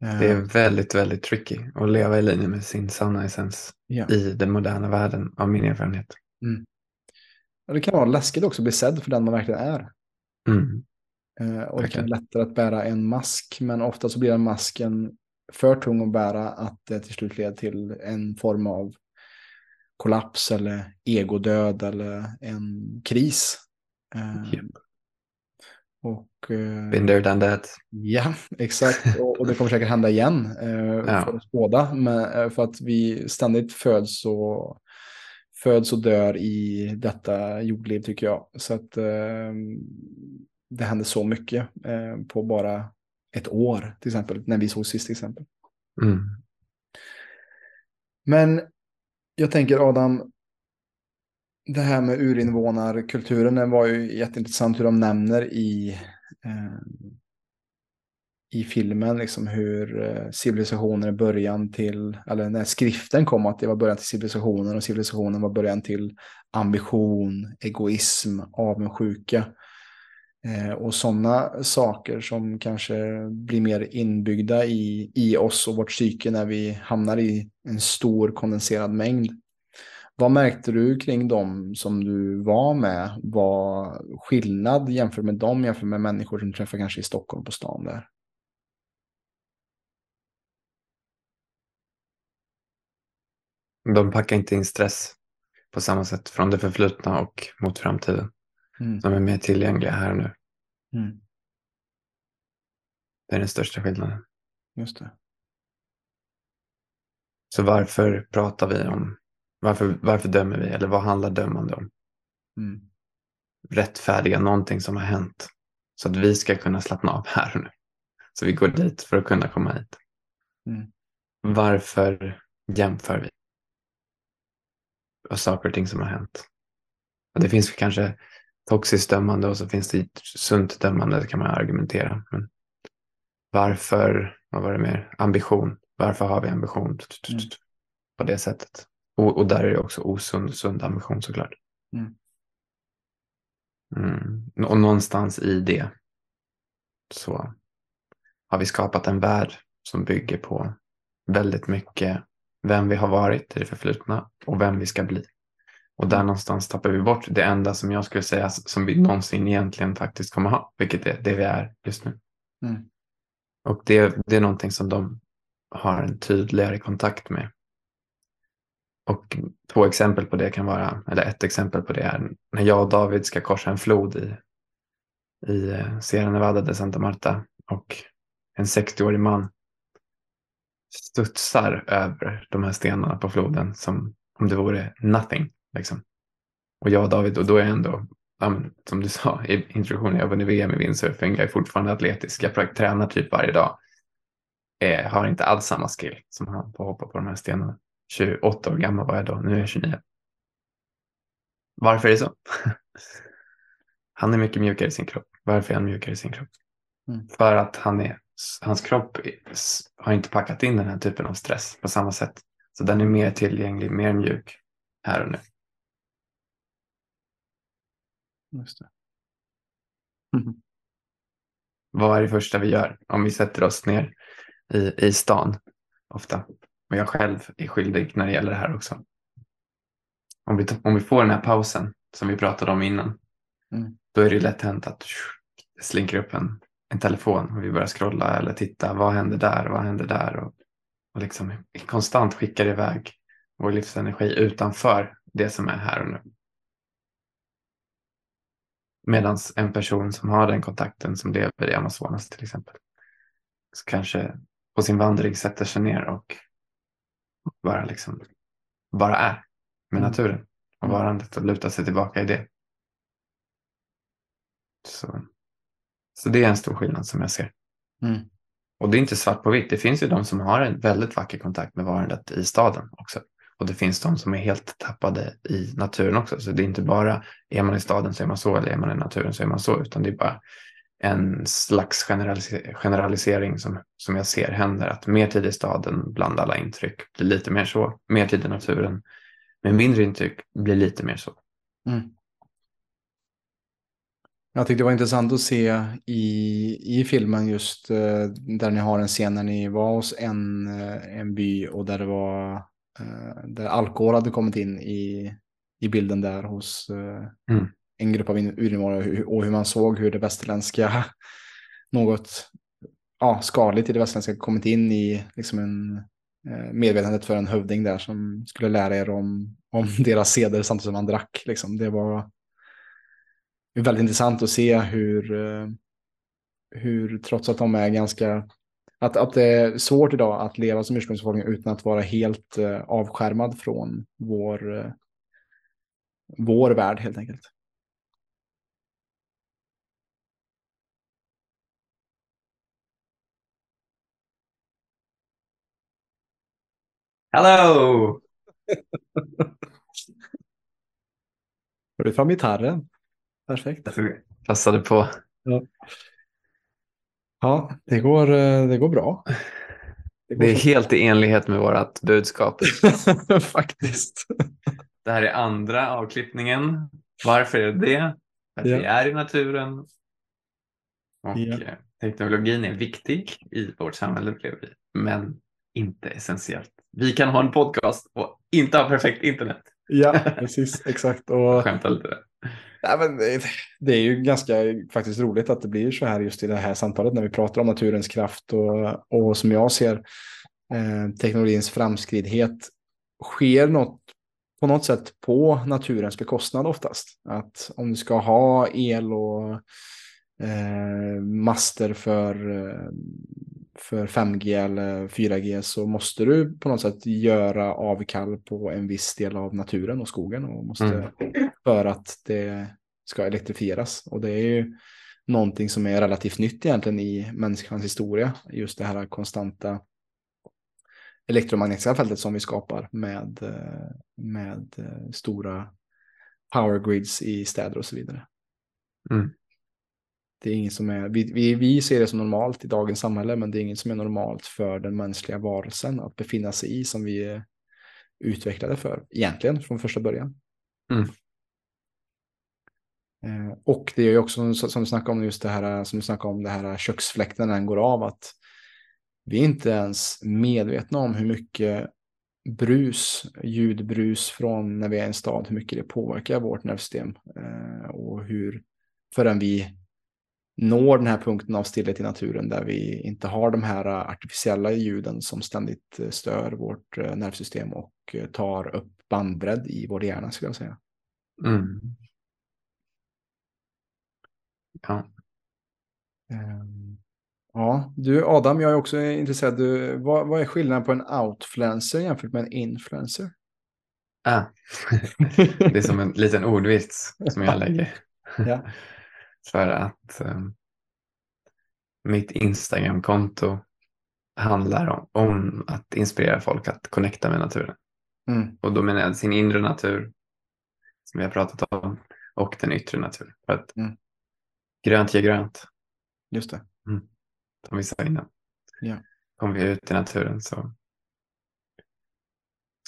Det är Ehm, väldigt, väldigt tricky att leva i linje med sin sanna essens ja. i den moderna världen av min erfarenhet. Och Det kan vara läskigt också att bli sedd för den man verkligen är. Mm. Eh, och det kan vara lättare att bära en mask, men ofta så blir den masken för tung att bära att det till slut leder till en form av kollaps eller egodöd eller en kris. Eh, Japp. och eh, Been there, done that. ja, exakt. Och, och det kommer säkert hända igen eh, Ja. för oss båda. Men, eh, för att vi ständigt föds och, föds och dör i detta jordliv tycker jag. Så att eh, det händer så mycket eh, på bara ett år till exempel. När vi såg sist till exempel. Mm. Men jag tänker Adam, det här med urinvånarkulturen det var ju jätteintressant hur de nämner i, eh, i filmen liksom hur eh, civilisationen är början till, eller när skriften kom att det var början till civilisationen och civilisationen var början till ambition, egoism, avundsjuka. Eh, och sådana saker som kanske blir mer inbyggda i, i oss och vårt psyke när vi hamnar i en stor kondenserad mängd. Vad märkte du kring dem som du var med? Vad skillnad jämfört med dem jämfört med människor som du träffar kanske i Stockholm på stan där? De packar inte in stress på samma sätt från det förflutna och mot framtiden. Mm. De är mer tillgängliga här och nu. Mm. Det är den största skillnaden. Just det. Så varför pratar vi om, varför, varför dömer vi eller vad handlar dömande om? Mm. Rättfärdiga någonting som har hänt så att vi ska kunna slappna av här och nu. Så vi går dit för att kunna komma hit. Mm. Varför jämför vi? Och saker och ting som har hänt. Och det finns kanske toxiskt dömande och så finns det sunt dömande, kan man argumentera. Men varför, vad var det mer, ambition, varför har vi ambition mm. på det sättet? Och, och, där är det också osund, sund ambition såklart. Mm. Mm. Och någonstans i det så har vi skapat en värld som bygger på väldigt mycket vem vi har varit i det förflutna och vem vi ska bli. Och där någonstans tappar vi bort det enda som jag skulle säga som vi någonsin egentligen faktiskt kommer ha, vilket är det vi är just nu. Mm. Och det, det är någonting som de har en tydligare kontakt med. Och två exempel på det kan vara, eller ett exempel på det är när jag och David ska korsa en flod i, i eh, Sierra Nevada de Santa Marta och en 60-årig man studsar över de här stenarna på floden som om det vore nothing. Liksom. Och jag och David, och då är jag ändå, som du sa i introduktionen, jag har vunnit VM i windsurfing, jag är fortfarande atletisk, jag tränar typ varje dag. Eh, har inte alls samma skill som han på att hoppa på de här stenarna. 28 år gammal var jag då, nu är jag 29. Varför är det så? han är mycket mjukare i sin kropp. Varför är han mjukare i sin kropp? Mm. För att han är, hans kropp har inte packat in den här typen av stress på samma sätt. Så den är mer tillgänglig, mer mjuk här och nu. Just det. Mm. Vad är det första vi gör om vi sätter oss ner i, i stan ofta? Och jag själv är skyldig när det gäller det här också. Om vi, om vi får den här pausen som vi pratade om innan, mm. då är det lätt hänt att det slinker upp en, en telefon och vi börjar scrolla eller titta. Vad händer där? Vad händer där? Och, och liksom konstant skickar iväg vår livsenergi utanför det som är här och nu. Medan en person som har den kontakten som lever i Amazonas till exempel så kanske på sin vandring sätter sig ner och bara, liksom, bara är med mm. naturen och varandet och lutar sig tillbaka i det. Så, så det är en stor skillnad som jag ser. Mm. Och det är inte svart på vitt. Det finns ju de som har en väldigt vacker kontakt med varandet i staden också. Och det finns de som är helt tappade i naturen också. Så det är inte bara, är man i staden så är man så, eller är man i naturen så är man så, utan det är bara en slags generalisering som, som jag ser händer. Att mer tid i staden bland alla intryck blir lite mer så. Mer tid i naturen med mindre intryck blir lite mer så. Mm. Jag tyckte det var intressant att se i, i filmen just uh, där ni har en scen när ni var hos en, uh, en by och där det var där alkohol hade kommit in i, i bilden där hos mm en grupp av urinvånare och hur man såg hur det västerländska, något ja, skadligt i det västerländska kommit in i liksom en eh, medvetandet för en hövding där som skulle lära er om, om deras seder samtidigt som man drack. Liksom. Det var väldigt intressant att se hur, eh, hur trots att de är ganska att, att det är svårt idag att leva som ursprungsbefolkning utan att vara helt eh, avskärmad från vår, eh, vår värld helt enkelt. Hello! Har du fram gitarren? Perfekt. Passade på. Ja. Ja, det går, eh, det går bra. Det, går det är så. helt i enlighet med vårt budskap. Faktiskt. Det här är andra avklippningen. Varför är det det? Att ja. vi är i naturen. Och ja. Eh, teknologin är viktig i vårt samhälle, men inte essentiellt vi kan ha en podcast och inte ha perfekt internet. Ja, precis, exakt. Och... Skämta lite där. Nej, men det är ju ganska faktiskt roligt att det blir så här just i det här samtalet när vi pratar om naturens kraft och, och som jag ser eh, teknologins framskridhet sker något på något sätt på naturens bekostnad oftast. Att om du ska ha el och eh, master för eh, för 5G eller 4G så måste du på något sätt göra avkall på en viss del av naturen och skogen och måste mm. för att det ska elektrifieras. Och det är ju någonting som är relativt nytt egentligen i människans historia. Just det här konstanta elektromagnetiska fältet som vi skapar med, med stora power grids i städer och så vidare. Mm. Det är inget som är, vi, vi, vi ser det som normalt i dagens samhälle, men det är inget som är normalt för den mänskliga varelsen att befinna sig i som vi är utvecklade för, egentligen från första början. Mm. Eh, och det är ju också som du snackade om just det här, som du snackade om det här köksfläkten när den går av, att vi är inte ens medvetna om hur mycket brus, ljudbrus från när vi är i en stad, hur mycket det påverkar vårt nervsystem eh, och hur förrän vi når den här punkten av stillhet i naturen där vi inte har de här artificiella ljuden som ständigt eh, stör vårt eh, nervsystem och tar upp bandbredd i vår hjärna skulle jag säga. Mm. Ja. Um, ja, du Adam, jag är också intresserad. Du, vad, vad är skillnaden på en outfluencer jämfört med en influencer? Ah. det är som en liten ordvits som jag lägger. ja. För att um, mitt Instagram-konto handlar om, om, att inspirera folk att connecta med naturen. Mm. Och då menar jag sin inre natur, som vi har pratat om, och den yttre naturen. För att mm. grönt ger grönt. Just det. Mm. Som vi sa innan. Ja. Kommer vi ut i naturen så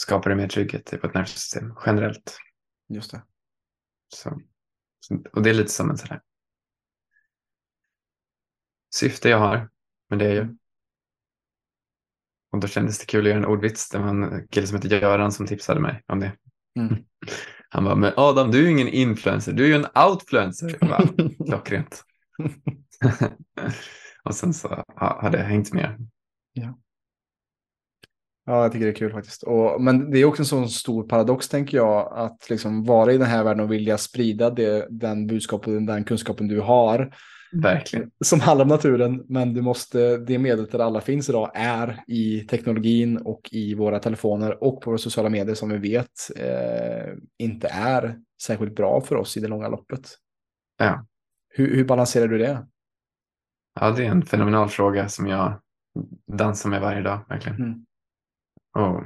skapar det mer trygghet i vårt nervsystem generellt. Just det. Så, och det är lite som en sån här syfte jag har med det jag gör. Och då kändes det kul att göra en ordvits. Det var en kille som heter Göran som tipsade mig om det. Mm. Han bara, men Adam du är ju ingen influencer, du är ju en outfluencer. Jag bara, Klockrent. och sen så har det hängt med. Ja. Ja, jag tycker det är kul faktiskt. Och, men det är också en sån stor paradox, tänker jag, att liksom vara i den här världen och vilja sprida det, den budskapen, den kunskapen du har. Verkligen. Som handlar om naturen, men du måste, det medlet där alla finns idag är i teknologin och i våra telefoner och på våra sociala medier som vi vet eh, inte är särskilt bra för oss i det långa loppet. Ja. Hur, hur balanserar du det? Ja, det är en fenomenal fråga som jag dansar med varje dag, verkligen. Mm. Och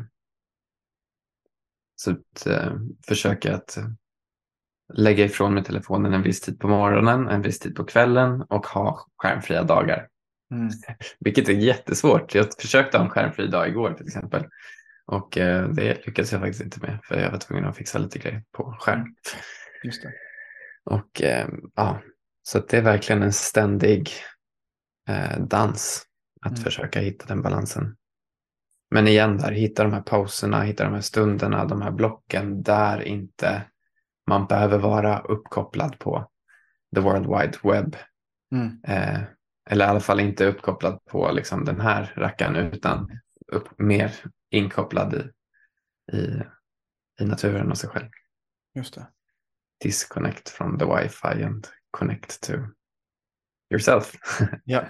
så att, eh, försöka att lägga ifrån mig telefonen en viss tid på morgonen, en viss tid på kvällen och ha skärmfria dagar. Mm. Vilket är jättesvårt. Jag försökte ha en skärmfri dag igår till exempel. Och eh, det lyckades jag faktiskt inte med för jag var tvungen att fixa lite grejer på skärm. Just det. Och eh, ja, så det är verkligen en ständig eh, dans att Mm. försöka hitta den balansen. Men igen där, hitta de här pauserna, hitta de här stunderna, de här blocken där inte man behöver vara uppkopplad på the world wide web. Mm. Eh, eller i alla fall inte uppkopplad på liksom den här rackaren utan upp, mer inkopplad i, i, i naturen och sig själv. Just det. Disconnect from the wifi and connect to yourself. Ja.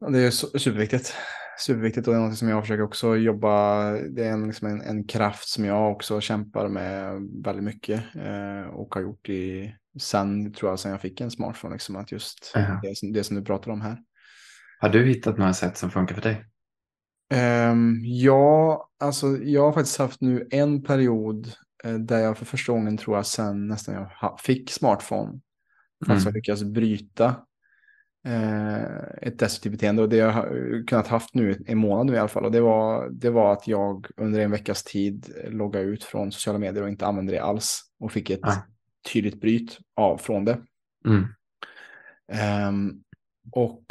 Det är su- superviktigt. Superviktigt och det är något som jag försöker också jobba. Det är en, liksom en, en kraft som jag också kämpar med väldigt mycket eh, och har gjort i sen tror jag sen jag fick en smartphone. Liksom, att just Ja. det, som- det som du pratar om här. Har du hittat några sätt som funkar för dig? Ehm, ja, alltså jag har faktiskt haft nu en period eh, där jag för första gången tror jag sen nästan jag ha- fick smartphone. Mm. lyckats bryta eh, ett destruktivt beteende och det har jag kunnat haft nu en månad nu i alla fall. Och det var, det var att jag under en veckas tid loggade ut från sociala medier och inte använde det alls. Och fick ett Ja. tydligt bryt av från det. Mm. Ehm, och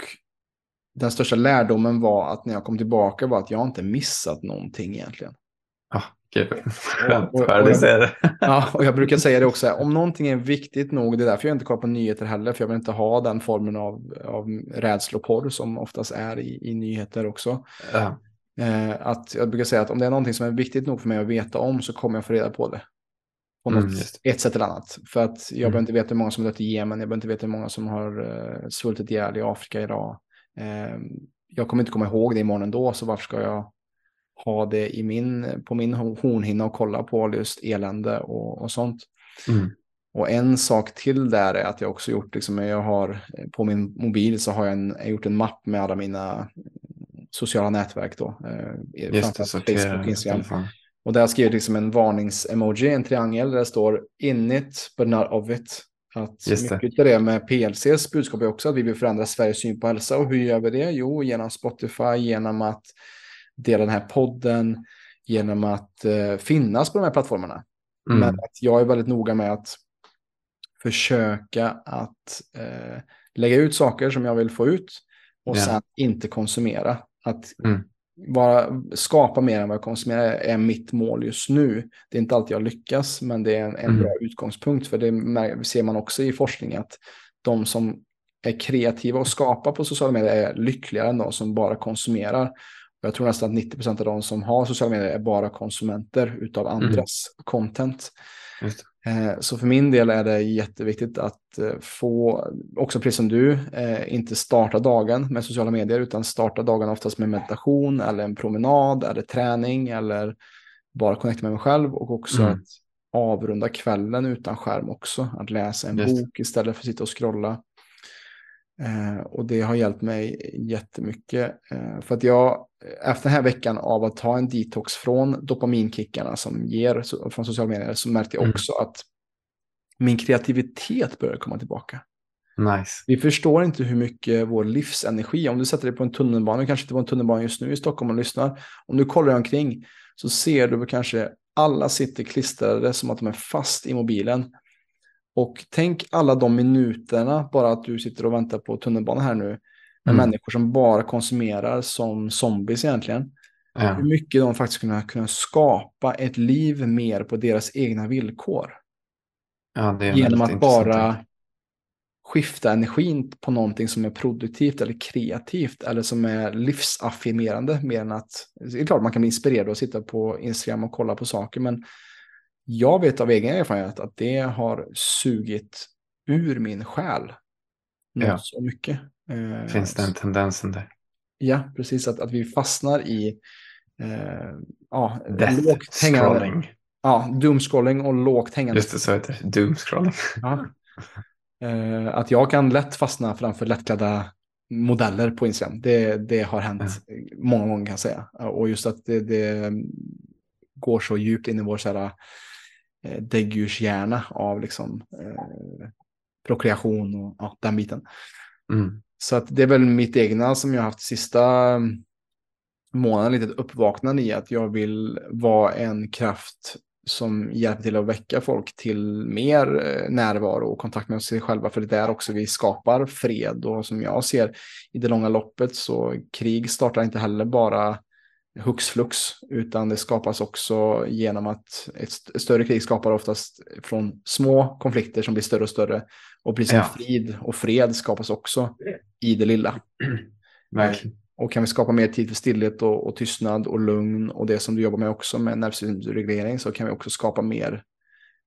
den största lärdomen var att när jag kom tillbaka var att jag inte missat någonting egentligen. Ah, gud, skönt att höra och dig jag- säga det. Ja, och jag brukar säga det också, om någonting är viktigt nog, det är därför jag inte kollar på nyheter heller, för jag vill inte ha den formen av, av rädsloporr som oftast är i, i nyheter också. Ja. Eh, att jag brukar säga att om det är någonting som är viktigt nog för mig att veta om så kommer jag få reda på det. På något, Mm, ett sätt eller annat. För att jag Mm. behöver inte veta hur många som har dött i Jemen, jag behöver inte veta hur många som har uh, svultit ihjäl i Afrika idag. Eh, jag kommer inte komma ihåg det imorgon ändå, så varför ska jag ha det i min, på min hornhinna och kolla på just elände och, och sånt. Mm. Och en sak till där är att jag också gjort, liksom, jag har på min mobil så har jag, en, jag gjort en mapp med alla mina sociala nätverk då. Eh, Just det, Facebook och Instagram. Och där har jag skrivit liksom en varnings-emoji, en triangel där det står in it but not of it. Att Just det. mycket av det med PLCs budskap är också att vi vill förändra Sveriges syn på hälsa. Och hur gör vi det? Jo, genom Spotify, genom att dela den här podden, genom att eh, finnas på de här plattformarna. Mm. Men att jag är väldigt noga med att försöka att eh, lägga ut saker som jag vill få ut och Ja. sen inte konsumera. Att Mm. bara skapa mer än vad jag konsumerar är mitt mål just nu. Det är inte alltid jag lyckas, men det är en, en Mm. bra utgångspunkt. För det ser man också i forskning att de som är kreativa och skapar på sociala medier är lyckligare än de som bara konsumerar. Jag tror nästan att 90% av de som har sociala medier är bara konsumenter utav andras content. Just Eh, Så för min del är det jätteviktigt att eh, få, också precis som du, eh, inte starta dagen med sociala medier utan starta dagen oftast med meditation eller en promenad eller träning eller bara connecta med mig själv och också Mm. att avrunda kvällen utan skärm också. Att läsa en Just. bok istället för att sitta och scrolla. Eh, och det har hjälpt mig jättemycket. Eh, för att jag, efter den här veckan av att ta en detox från dopaminkickarna som ger so- från sociala medier så märkte jag Mm. också att min kreativitet börjar komma tillbaka. Nice. Vi förstår inte hur mycket vår livsenergi, om du sätter dig på en tunnelbana, kanske inte på en tunnelbana just nu i Stockholm och lyssnar, om du kollar omkring så ser du kanske alla sitter klistrade som att de är fast i mobilen. Och tänk alla de minuterna, bara att du sitter och väntar på tunnelbanan här nu, med Mm. människor som bara konsumerar som zombies egentligen. Ja. Hur mycket de faktiskt kunna, kunna skapa ett liv mer på deras egna villkor. ja, Genom att bara skifta energin på någonting som är produktivt eller kreativt eller som är livsaffirmerande mer än att, det är klart man kan bli inspirerad och sitta på Instagram och kolla på saker men jag vet av egen erfarenhet att det har sugit ur min själ Ja. så mycket. Eh, Finns den tendensen där? Ja, precis att, att vi fastnar i eh, ja, lågt hängande, ja, doomscrolling och lågt hängande Just det, så heter det. Doom scrolling. Ja. Eh, att jag kan lätt fastna framför lättklädda modeller på Instagram. Det, det har hänt många gånger kan jag säga. Och just att det, det går så djupt in i vår så här, eh, däggdjurshjärna av liksom, eh, prokreation och ja, den biten. Mm. Så att det är väl mitt egna som jag har haft sista månaden lite uppvaknande i att jag vill vara en kraft som hjälper till att väcka folk till mer eh, närvaro och kontakt med sig själva. För det är där också vi skapar fred och som jag ser i det långa loppet så krig startar inte heller bara hux flux utan det skapas också genom att ett st- större krig skapar oftast från små konflikter som blir större och större och precis som Ja. frid och fred skapas också i det lilla. Verkligen. Och kan vi skapa mer tid för stillhet och, och tystnad och lugn och det som du jobbar med också med nervsystemsreglering så kan vi också skapa mer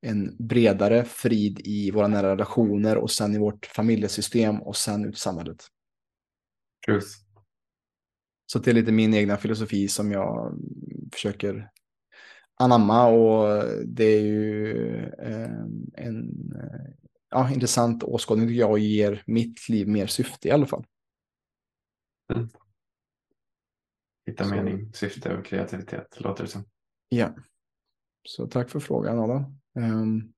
en bredare frid i våra nära relationer och sen i vårt familjesystem och sen ut i samhället. Truth. Så det är lite min egna filosofi som jag försöker anamma och det är ju eh, en eh, ja, intressant åskådning tycker jag och ger mitt liv mer syfte i alla fall. Hitta Så- mening, syfte och kreativitet, låter det som. Ja. Så tack för frågan Adam. Ehm,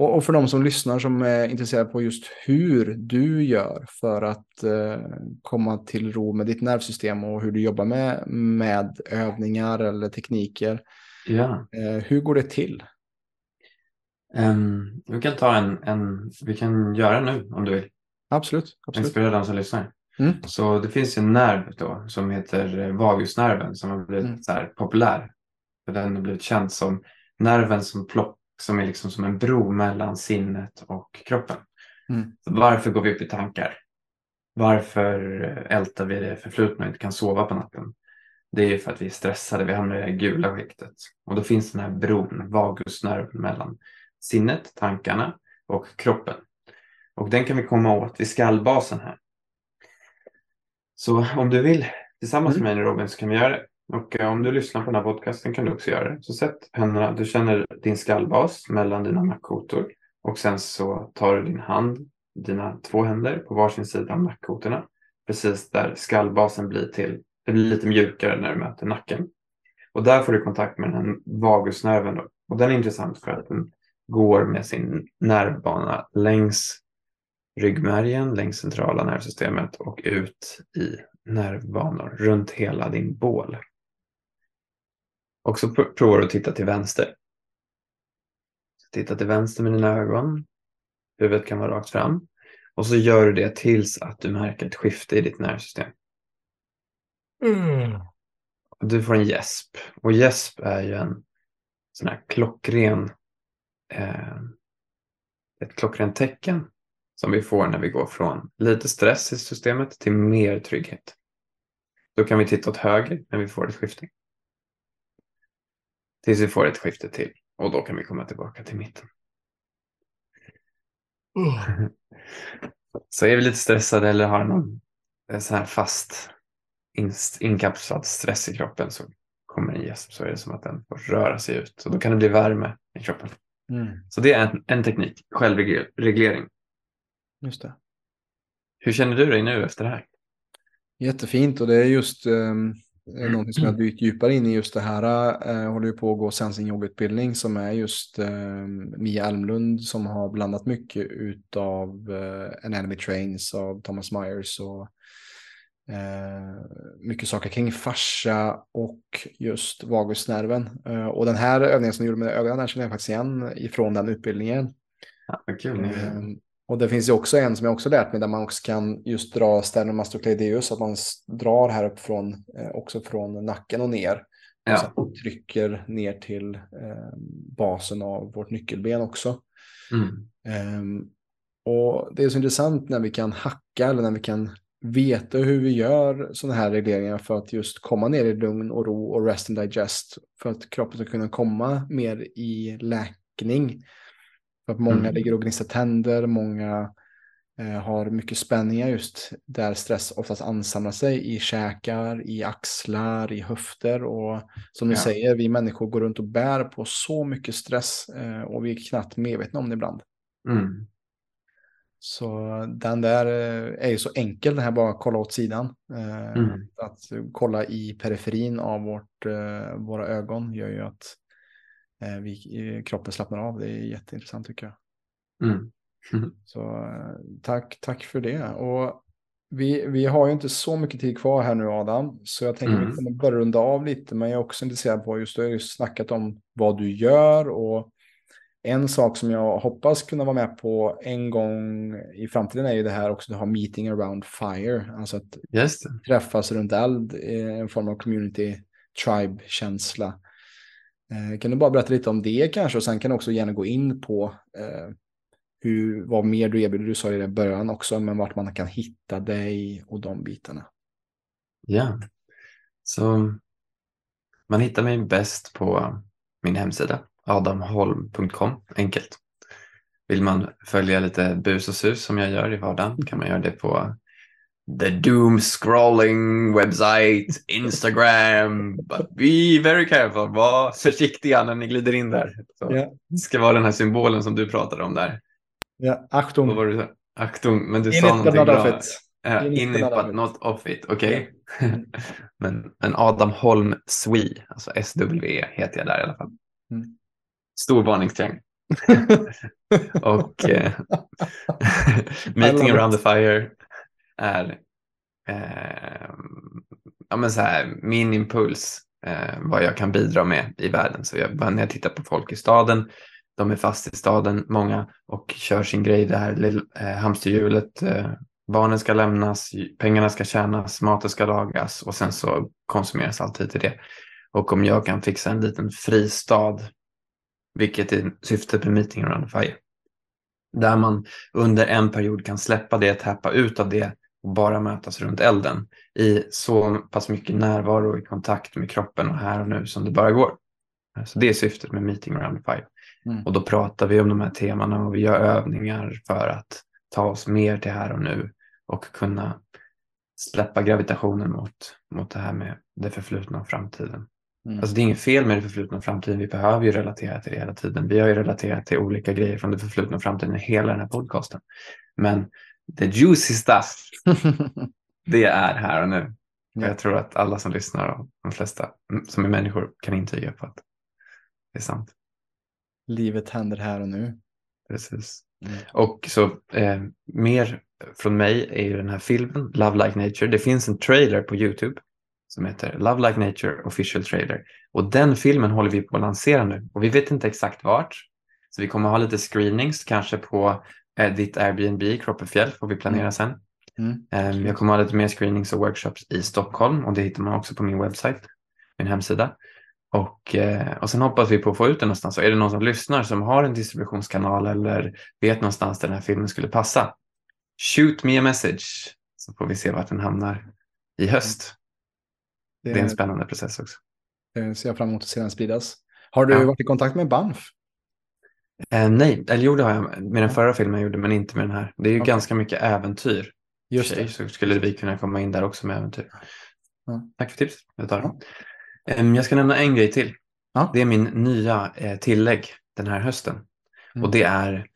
och, och för de som lyssnar som är intresserade på just hur du gör för att eh, komma till ro med ditt nervsystem och hur du jobbar med, med övningar eller tekniker. Ja. Eh, hur går det till? Ehm, vi kan ta en, en, vi kan göra nu om du vill. Absolut. absolut. Inspirera de som lyssnar. Mm. Så det finns en nerv då som heter eh, vagusnerven som har blivit Mm. så populär. För den har blivit känd som nerven som, plock, som är liksom som en bro mellan sinnet och kroppen. Mm. Varför går vi upp i tankar? Varför eh, ältar vi det förflutna och inte kan sova på natten? Det är ju för att vi är stressade, vi hamnar i det gula skiktet. Och då finns den här bron, vagusnerven mellan sinnet, tankarna och kroppen. Och den kan vi komma åt vid skallbasen här. Så om du vill tillsammans Mm. med mig Robin så kan vi göra det. Och eh, om du lyssnar på den här podcasten kan du också göra det. Så sätt händerna, du känner din skallbas mellan dina nackkotor. Och sen så tar du din hand, dina två händer på varsin sida av nackkotorna. Precis där skallbasen blir till. Det blir lite mjukare när du möter nacken. Och där får du kontakt med den här vagusnerven. Då. Och den är intressant för att den går med sin nervbana längs ryggmärgen, längs centrala nervsystemet och ut i nervbanor runt hela din bål. Och så provar du att titta till vänster. Titta till vänster med dina ögon. Huvudet kan vara rakt fram. Och så gör du det tills att du märker ett skifte i ditt nervsystem. Mm. Du får en gäsp. Och gäsp är ju en sån här klockren, eh, ett klockrent tecken som vi får när vi går från lite stress i systemet till mer trygghet. Då kan vi titta åt höger när vi får ett skifte. Tills vi får ett skifte till och då kan vi komma tillbaka till mitten. Mm. Så är vi lite stressade eller har någon så här fast inkapslad stress i kroppen så kommer en gäsp så är det som att den får röra sig ut och då kan det bli värme i kroppen. Mm. Så det är en, en teknik, självreglering. Just det. Hur känner du dig nu efter det här? Jättefint och det är just um, någonting som jag dykt djupare in i just det här. Uh, håller ju på att gå sensing yoga-utbildning som är just uh, Mia Almlund som har blandat mycket utav uh, Anatomy Trains av Thomas Myers och mycket saker kring fascia och just vagusnerven. Och den här övningen som du gjorde med ögonen känner jag faktiskt igen ifrån den utbildningen. Ja, kul. Och det finns ju också en som jag också lärt mig där man också kan just dra sternomastocleideus, att man drar här upp från, eh, också från nacken och ner. Ja. Och trycker ner till eh, basen av vårt nyckelben också. Mm. Um, och det är så intressant när vi kan hacka eller när vi kan veta hur vi gör sådana här regleringar för att just komma ner i lugn och ro och rest and digest. För att kroppen ska kunna komma mer i läkning. För att många mm. ligger och gnisslar tänder, många eh, har mycket spänningar just där stress oftast ansamlar sig i käkar, i axlar, i höfter och som du ja. säger, vi människor går runt och bär på så mycket stress eh, och vi är knappt medvetna om det ibland. Mm. Så den där eh, är ju så enkel, den här bara kolla åt sidan. Eh, mm. Att kolla i periferin av vårt, eh, våra ögon gör ju att vi, kroppen slappnar av. Det är jätteintressant tycker jag. Mm. så eh, tack, tack för det. Och vi, vi har ju inte så mycket tid kvar här nu Adam, så jag tänker mm. att vi kommer börja runda av lite, men jag är också intresserad på just, du har ju snackat om vad du gör och en sak som jag hoppas kunna vara med på en gång i framtiden är ju det här också att ha meeting around fire, alltså att träffas runt eld, en form av community tribe-känsla. Eh, kan du bara berätta lite om det kanske och sen kan du också gärna gå in på eh, hur, vad mer du erbjuder. Du sa det i början också, men vart man kan hitta dig och de bitarna. Ja, så man hittar mig bäst på min hemsida adamholm.com, enkelt. Vill man följa lite bus och sus som jag gör i vardagen kan man göra det på the doom scrolling website, Instagram. But be very careful, var försiktiga när ni glider in där. Så yeah. Det ska vara den här symbolen som du pratade om där. Ja, Achtung. Vad var det? Achtung, men du in sa någonting bra. Uh, in, in it but not off it, okej. Okay? Yeah. men, men Adam Holm Swe, alltså SW heter jag där i alla fall. Mm. Stor varningstriangel. och uh, Meeting around it. the fire är eh, ja, men så här, min impuls, eh, vad jag kan bidra med i världen. Så jag, när jag tittar på folk i staden, de är fast i staden, många, och kör sin grej, det här eh, hamsterhjulet. Eh, barnen ska lämnas, pengarna ska tjänas, maten ska lagas och sen så konsumeras alltid till det. Och om jag kan fixa en liten fristad, vilket är syftet med Meeting around fire, där man under en period kan släppa det, tappa ut av det och bara mötas runt elden i så pass mycket närvaro i kontakt med kroppen och här och nu som det bara går. Så det är syftet med Meeting the Five. Mm. Och då pratar vi om de här temana och vi gör övningar för att ta oss mer till här och nu och kunna släppa gravitationen mot, mot det här med det förflutna och framtiden. Mm. Alltså det är inget fel med det förflutna och framtiden. Vi behöver ju relatera till det hela tiden. Vi har ju relaterat till olika grejer från det förflutna och framtiden i hela den här podcasten. Men the juicy stuff, det är här och nu. Och jag tror att alla som lyssnar och de flesta som är människor kan intyga på att det är sant. Livet händer här och nu. Precis. Mm. Och så eh, mer från mig är ju den här filmen Love Like Nature. Det finns en trailer på YouTube som heter Love Like Nature Official Trailer. Och den filmen håller vi på att lansera nu och vi vet inte exakt vart. Så vi kommer ha lite screenings kanske på ditt Airbnb i Kroppefjäll får vi planera mm. sen. Mm. Um, jag kommer ha lite mer screenings och workshops i Stockholm och det hittar man också på min webbsajt, min hemsida. Och, eh, och sen hoppas vi på att få ut den någonstans. Så är det någon som lyssnar som har en distributionskanal eller vet någonstans där den här filmen skulle passa, shoot me a message så får vi se vart den hamnar i höst. Det är, det är en spännande process också. Det ser jag fram emot att se den spridas. Har du ja. varit i kontakt med Banff? Eh, nej, eller jo det har jag med den förra filmen jag gjorde men inte med den här. Det är ju okay. ganska mycket äventyr. Just det. Så skulle vi kunna komma in där också med äventyr. Ja. Tack för tipset. Jag tar. Ja. Jag ska nämna en grej till. Ja. Det är min nya eh, tillägg den här hösten. Mm. Och det är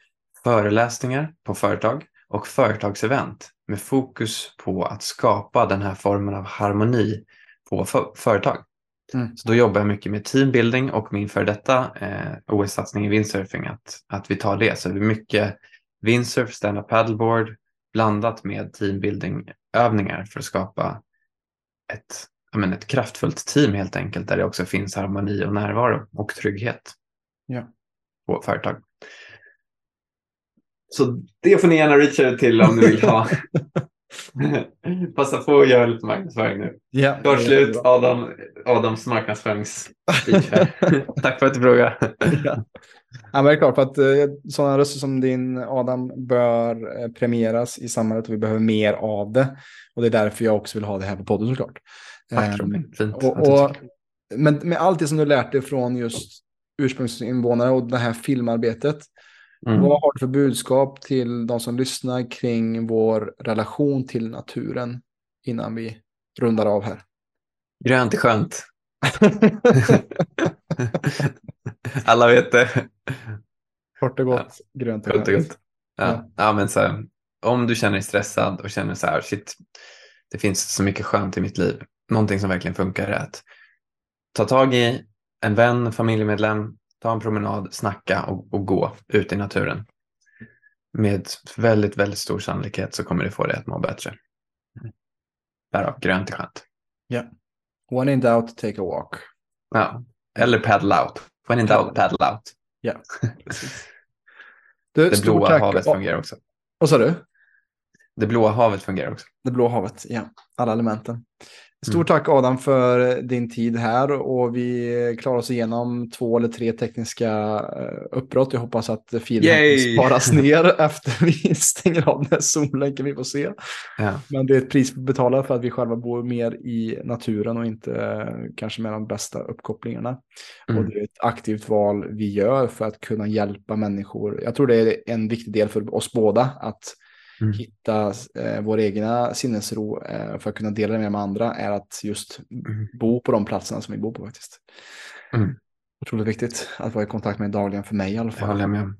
föreläsningar på företag och företagsevent med fokus på att skapa den här formen av harmoni på för företag. Mm. Så då jobbar jag mycket med teambuilding och min för detta eh, OS-satsning i windsurfing att, att vi tar det. Så det är mycket windsurf, stand-up paddleboard blandat med teambuilding-övningar för att skapa ett, men, ett kraftfullt team helt enkelt där det också finns harmoni och närvaro och trygghet ja. på företag. Så det får ni gärna reacha ut till om ni vill ha. Passa på att göra lite marknadsföring nu. Ja, Klart slut Adam, Adams marknadsförings Tack för att du frågade. ja. Ja, men det är klart, för att eh, sådana röster som din Adam bör eh, premieras i samhället och vi behöver mer av det. Och det är därför jag också vill ha det här på podden såklart. Tack Robin, ehm, fint. Och, och, men med allt det som du lärt dig från just ursprungsinvånare och det här filmarbetet. Mm. Vad har du för budskap till de som lyssnar kring vår relation till naturen innan vi rundar av här? Grönt är skönt. Alla vet det. Kort och gott, ja. grönt gott. gott. Ja. Ja. ja. men så här, om du känner dig stressad och känner så här, shit, det finns så mycket skönt i mitt liv. Någonting som verkligen funkar är att ta tag i en vän, familjemedlem, ta en promenad, snacka och, och gå ut i naturen. Med väldigt, väldigt stor sannolikhet så kommer det få dig att må bättre. Därav grönt är skönt. Ja. Yeah. When in doubt, take a walk. Ja, eller paddle out. When in doubt, paddle out. Ja, du, det blåa tack. havet fungerar också. Vad sa du? Det blåa havet fungerar också. Det blåa havet, ja. Alla elementen. Stort mm. tack Adam för din tid här och vi klarar oss igenom två eller tre tekniska eh, uppbrott. Jag hoppas att filen sparas ner efter vi stänger av den här Zoom-länken. Vi får se. Ja. Men det är ett pris vi betalar för att vi själva bor mer i naturen och inte eh, kanske med de bästa uppkopplingarna. Mm. Och det är ett aktivt val vi gör för att kunna hjälpa människor. Jag tror det är en viktig del för oss båda att mm. hitta eh, vår egna sinnesro eh, för att kunna dela det med, med andra är att just mm. bo på de platserna som vi bor på faktiskt. Mm. Otroligt viktigt att vara i kontakt med dagligen för mig i alla fall. Jag håller med.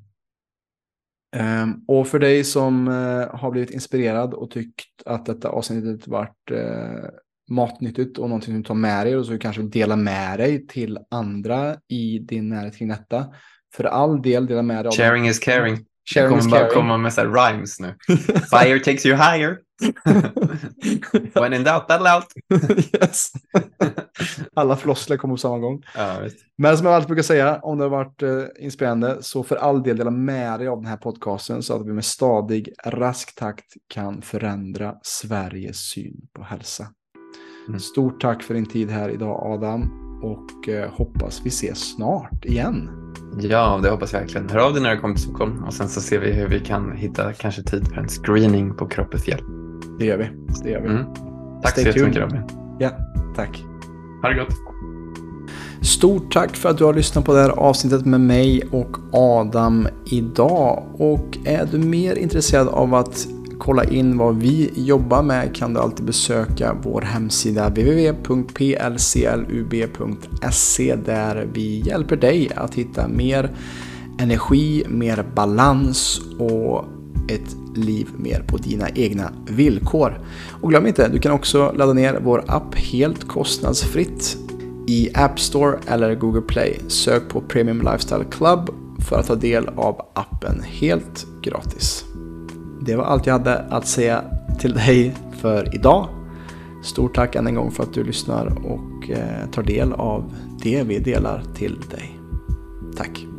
Um, och för dig som uh, har blivit inspirerad och tyckt att detta avsnittet varit uh, matnyttigt och någonting du tar med dig och så kanske vill dela med dig till andra i din närhet kring detta. För all del dela med dig. Sharing is caring. Jag kommer bara komma med så rhymes nu. Fire takes you higher. When in doubt, battle out. yes. Alla floskler kommer på samma gång. Ja, Men som jag alltid brukar säga, om det har varit eh, inspirerande, så för all del dela med dig av den här podcasten så att vi med stadig, rask takt kan förändra Sveriges syn på hälsa. Mm. Stort tack för din tid här idag Adam och eh, hoppas vi ses snart igen. Ja, det hoppas jag verkligen. Hör av dig när du kommer till Stockholm och sen så ser vi hur vi kan hitta kanske tid för en screening på Kroppefjäll. Det gör vi. Det gör vi. Mm. Tack Stay så jättemycket Robin. Ja, tack. Ha det gott. Stort tack för att du har lyssnat på det här avsnittet med mig och Adam idag. Och är du mer intresserad av att kolla in vad vi jobbar med kan du alltid besöka vår hemsida www.plclub.se där vi hjälper dig att hitta mer energi, mer balans och ett liv mer på dina egna villkor. Och glöm inte, du kan också ladda ner vår app helt kostnadsfritt i App Store eller Google Play. Sök på Premium Lifestyle Club för att ta del av appen helt gratis. Det var allt jag hade att säga till dig för idag. Stort tack än en gång för att du lyssnar och eh, tar del av det vi delar till dig. Tack!